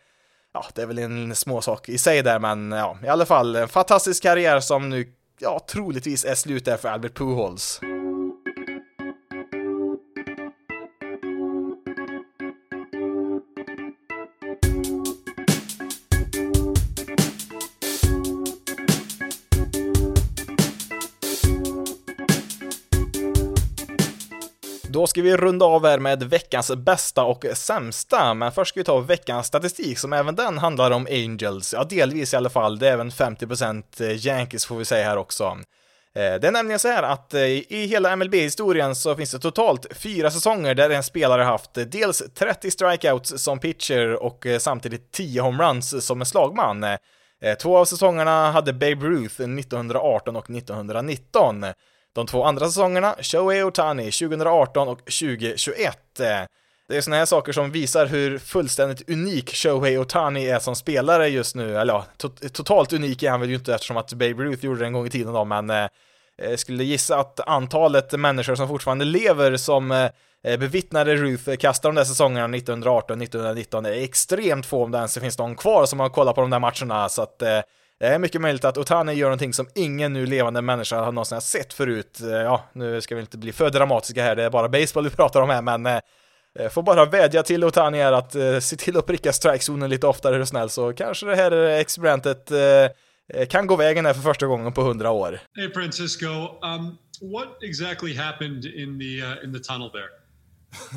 ja, det är väl en småsak i sig där, men ja, i alla fall en fantastisk karriär som nu, ja, troligtvis är slut där för Albert Pujols. Då ska vi runda av här med veckans bästa och sämsta, men först ska vi ta veckans statistik som även den handlar om Angels, ja delvis i alla fall, det är även 50% eh, Yankees får vi säga här också. Eh, det är nämligen så här att eh, i hela MLB-historien så finns det totalt fyra säsonger där en spelare haft dels 30 strikeouts som pitcher och samtidigt 10 homeruns som en slagman. Två av säsongerna hade Babe Ruth 1918 och 1919. De två andra säsongerna, Shohei Otani 2018 och 2021. Det är såna här saker som visar hur fullständigt unik Shohei Otani är som spelare just nu, eller ja, to totalt unik är han väl ju inte eftersom att Babe Ruth gjorde det en gång i tiden då, men eh, skulle gissa att antalet människor som fortfarande lever som eh, bevittnade Ruth kasta de där säsongerna 1918-1919 är extremt få om det ens finns någon kvar som har kollat på de där matcherna, så att eh, det är mycket möjligt att Otani gör någonting som ingen nu levande människa har någonsin sett förut. Eh, ja, nu ska vi inte bli för dramatiska här, det är bara baseball vi pratar om här, men eh, får bara vädja till Otani här att eh, se till att pricka strikezonen lite oftare är snäll, så kanske det här experimentet eh, kan gå vägen här för första gången på hundra år. Hey Francisco, um, what exactly happened in the, uh, in the tunnel there?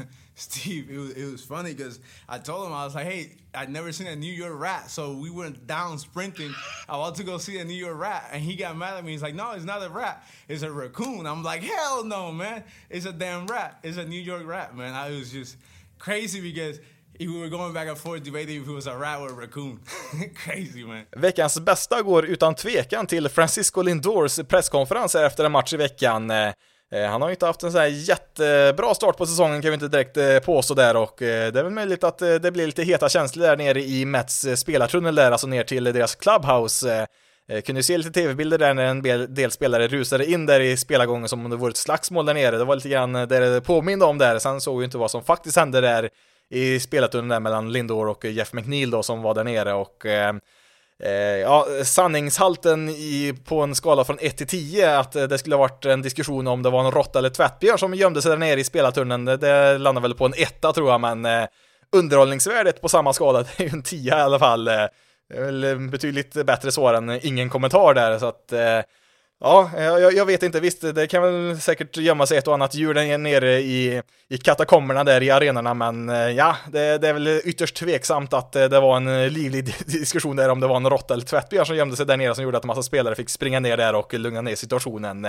Steve, it was, it was funny because I told him, I was like, hey, I'd never seen a New York rat. So we went down sprinting. I wanted to go see a New York rat. And he got mad at me. He's like, no, it's not a rat. It's a raccoon. I'm like, hell no, man. It's a damn rat. It's a New York rat, man. I was just crazy because we were going back and forth debating if it was a rat or a raccoon. Crazy man. Veckans bästa går utan tvekan till Francisco Lindors presskonferens efter en match i veckan. Eh, han har ju inte haft en sån här jättebra start på säsongen kan vi inte direkt eh, påstå där och eh, det är väl möjligt att det blir lite heta känslor där nere i Mets spelartunnel där, alltså ner till deras clubhouse. Kunde se lite tv-bilder där när en del spelare rusade in där i spelargången som om det vore ett slagsmål där nere. Det var lite grann det det påminde om där. Sen såg vi inte vad som faktiskt hände där i spelartunneln där mellan Lindor och Jeff McNeil då som var där nere och Eh, ja, sanningshalten i, på en skala från 1 till 10, att eh, det skulle ha varit en diskussion om det var en råtta eller tvättbjörn som gömde sig där nere i spelartunneln, det, det landar väl på en etta tror jag, men eh, underhållningsvärdet på samma skala, det är ju en 10 i alla fall. Eh, Det är väl betydligt bättre svar än ingen kommentar där, så att eh, Ja, eh, jag, jag, vet inte, visst, det kan väl säkert gömma sig ett och annat djur där nere i, i katakomberna där i arenorna, men eh, ja, det, det, är väl ytterst tveksamt att eh, det var en livlig diskussion där om det var en råtta eller tvättbjörn som gömde sig där nere som gjorde att en massa spelare fick springa ner där och lugna ner situationen.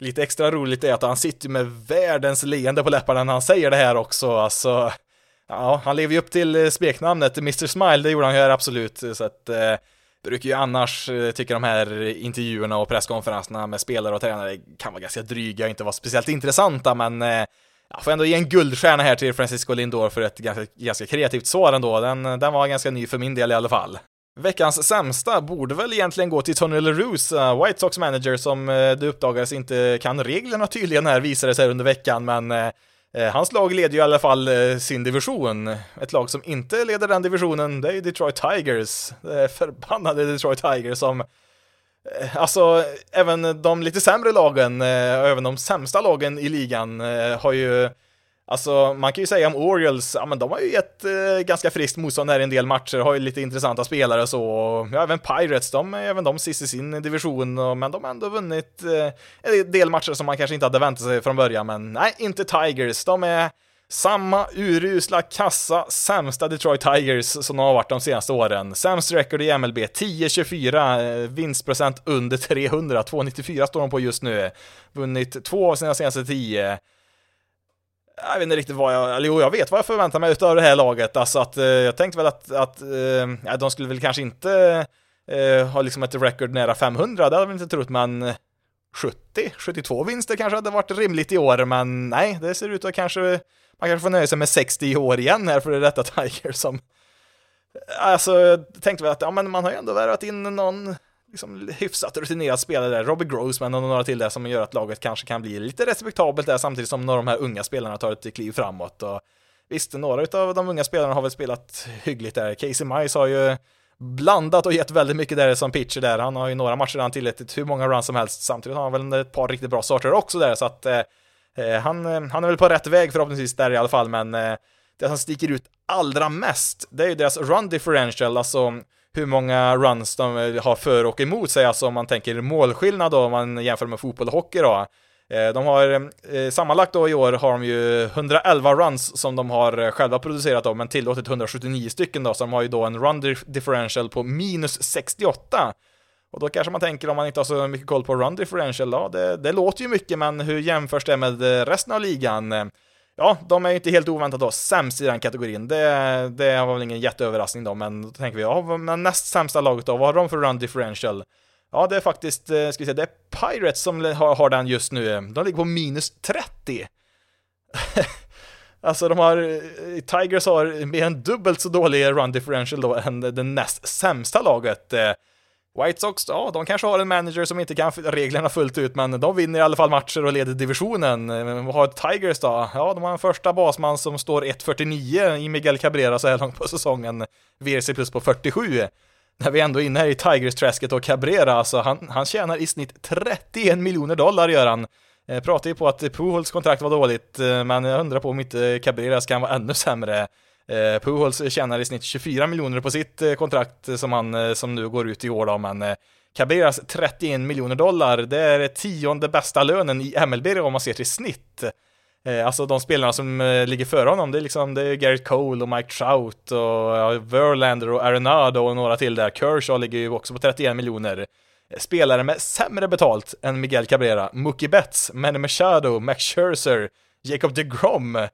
Lite extra roligt är att han sitter med världens leende på läpparna när han säger det här också, alltså. Ja, han lever ju upp till smeknamnet Mr. Smile, det gjorde han ju här absolut, så att brukar ju annars eh, tycka de här intervjuerna och presskonferenserna med spelare och tränare kan vara ganska dryga, och inte vara speciellt intressanta, men eh, jag får ändå ge en guldstjärna här till Francisco Lindor för ett ganska, ganska kreativt svar ändå. Den, den var ganska ny för min del i alla fall. Veckans sämsta borde väl egentligen gå till Tony LaRues, eh, White Sox manager, som det uppdagades inte kan reglerna tydligen här visade sig under veckan, men Eh, hans lag leder ju i alla fall eh, sin division. Ett lag som inte leder den divisionen, det är ju Detroit Tigers. Det är förbannade Detroit Tigers som eh, Alltså, även de lite sämre lagen, även de sämsta lagen i ligan har ju Alltså, man kan ju säga om Orioles, ja men de har ju gett eh, ganska friskt motstånd här i en del matcher, har ju lite intressanta spelare och så, och ja, även Pirates, de är även de sist i sin division, och, men de har ändå vunnit eh, en del matcher som man kanske inte hade väntat sig från början, men nej, inte Tigers, de är samma urusla, kassa, sämsta Detroit Tigers som de har varit de senaste åren. Sämst record i MLB, 10-24, eh, vinstprocent under 300, 294 står de på just nu. Vunnit två av sina senaste tio jag vet inte riktigt vad jag, eller jo, jag vet vad jag förväntar mig utav det här laget. Alltså att eh, jag tänkte väl att, att eh, de skulle väl kanske inte eh, ha liksom ett record nära 500, det hade jag väl inte trott, men eh, 70, 72 vinster kanske hade varit rimligt i år, men nej, det ser ut att kanske, man kanske får nöja sig med 60 i år igen här för det detta Tiger som, alltså jag tänkte väl att, ja men man har ju ändå värvat in någon liksom hyfsat rutinerad spelare där, Robbie Grossman och några till där som gör att laget kanske kan bli lite respektabelt där samtidigt som några av de här unga spelarna tar ett kliv framåt. Och visst, några av de unga spelarna har väl spelat hyggligt där. Casey Mice har ju blandat och gett väldigt mycket där som pitcher där. Han har ju några matcher där han tillåtit hur många runs som helst. Samtidigt har han väl ett par riktigt bra starter också där, så att eh, eh han, eh, han är väl på rätt väg förhoppningsvis där i alla fall, men eh, det som sticker ut allra mest, det är ju deras run differential, alltså hur många runs de eh, har för och emot sig, alltså om man tänker målskillnad då, om man jämför med fotboll och hockey då. Eh, de har eh, sammanlagt då i år har de ju 111 runs som de har själva producerat då, men tillåtit 179 stycken då, så de har ju då en run differential på minus 68. Och då kanske man tänker om man inte har så mycket koll på run differential, ja det, det låter ju mycket, men hur jämförs det med resten av ligan? Ja, de är ju inte helt oväntat då sämst i den kategorin. Det, det var väl ingen jätteöverraskning då, men då tänker vi, ja, men näst sämsta laget då, vad har de för run differential? Ja, det är faktiskt, eh, ska vi säga, det är Pirates som har, har den just nu. De ligger på minus 30. alltså de har, eh, Tigers har mer än dubbelt så dålig run differential då än det näst sämsta laget. Eh, White Sox, ja, de kanske har en manager som inte kan reglerna fullt ut, men de vinner i alla fall matcher och leder divisionen. Eh, vad har Tigers då? Ja, de har en första basman som står 1.49 i Miguel Cabrera så här långt på säsongen. VRC plus på 47. När vi ändå är inne här i Tigers-träsket och Cabrera, alltså han, han tjänar i snitt 31 miljoner dollar gör han. Jag eh, pratade ju på att Pujols kontrakt var dåligt, eh, men jag undrar på om inte Cabreras kan vara ännu sämre. Eh, Pujols tjänar i snitt 24 miljoner på sitt eh, kontrakt eh, som, han, eh, som nu går ut i år då, men eh, Caberas 31 miljoner dollar, det är tionde bästa lönen i MLB om man ser till snitt. Eh, alltså de spelarna som eh, ligger före honom, det är liksom det är Garrett Cole och Mike Trout och ja, Verlander och Arenado och några till där. Kershaw ligger ju också på 31 miljoner. Eh, spelare med sämre betalt än Miguel Cabrera, Mookie Betts, Manny Machado, Max Scherzer, Jacob DeGrom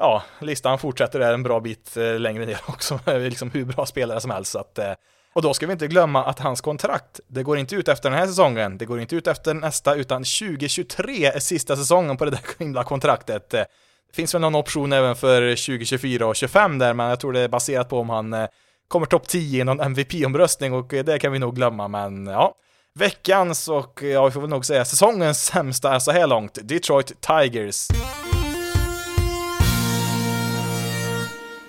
ja, listan fortsätter där en bra bit eh, längre ner också, liksom hur bra spelare som helst. Så att, eh, och då ska vi inte glömma att hans kontrakt, det går inte ut efter den här säsongen, det går inte ut efter nästa, utan 2023 är sista säsongen på det där himla kontraktet. Eh, det finns väl någon option även för 2024 och 2025 där, men jag tror det är baserat på om han kommer topp 10 i någon MVP-omröstning och det kan vi nog glömma, men ja. Veckans och, ja, vi får väl nog säga säsongens sämsta är så här långt, Detroit Tigers.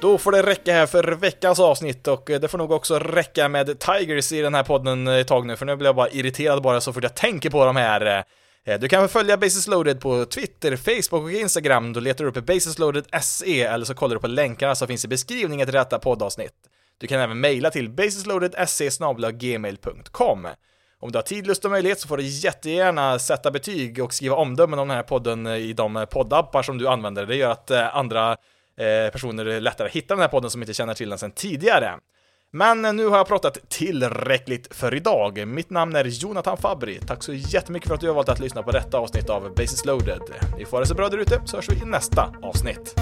Då får det räcka här för veckans avsnitt och eh, det får nog också räcka med Tigers i den här podden eh, ett tag nu, för nu blir jag bara irriterad bara så fort jag tänker på de här. Eh, du kan följa Basis Loaded på Twitter, Facebook och Instagram. Då letar du upp Basis Loaded SE eller så kollar du på länkarna som finns i beskrivningen till detta poddavsnitt. Du kan även mejla till basisloaded.se gmail.com. Om du har tid, lust och möjlighet så får du jättegärna sätta betyg och skriva omdömen om den här podden i de poddappar som du använder. Det gör att andra Eh, personer lättare hittar den här podden som inte känner till den sedan tidigare. Men nu har jag pratat tillräckligt för idag. Mitt namn är Jonathan Fabri. Tack så jättemycket för att du har valt att lyssna på detta avsnitt av Basis loaded. Ni får ha det så bra där ute så hörs vi i nästa avsnitt.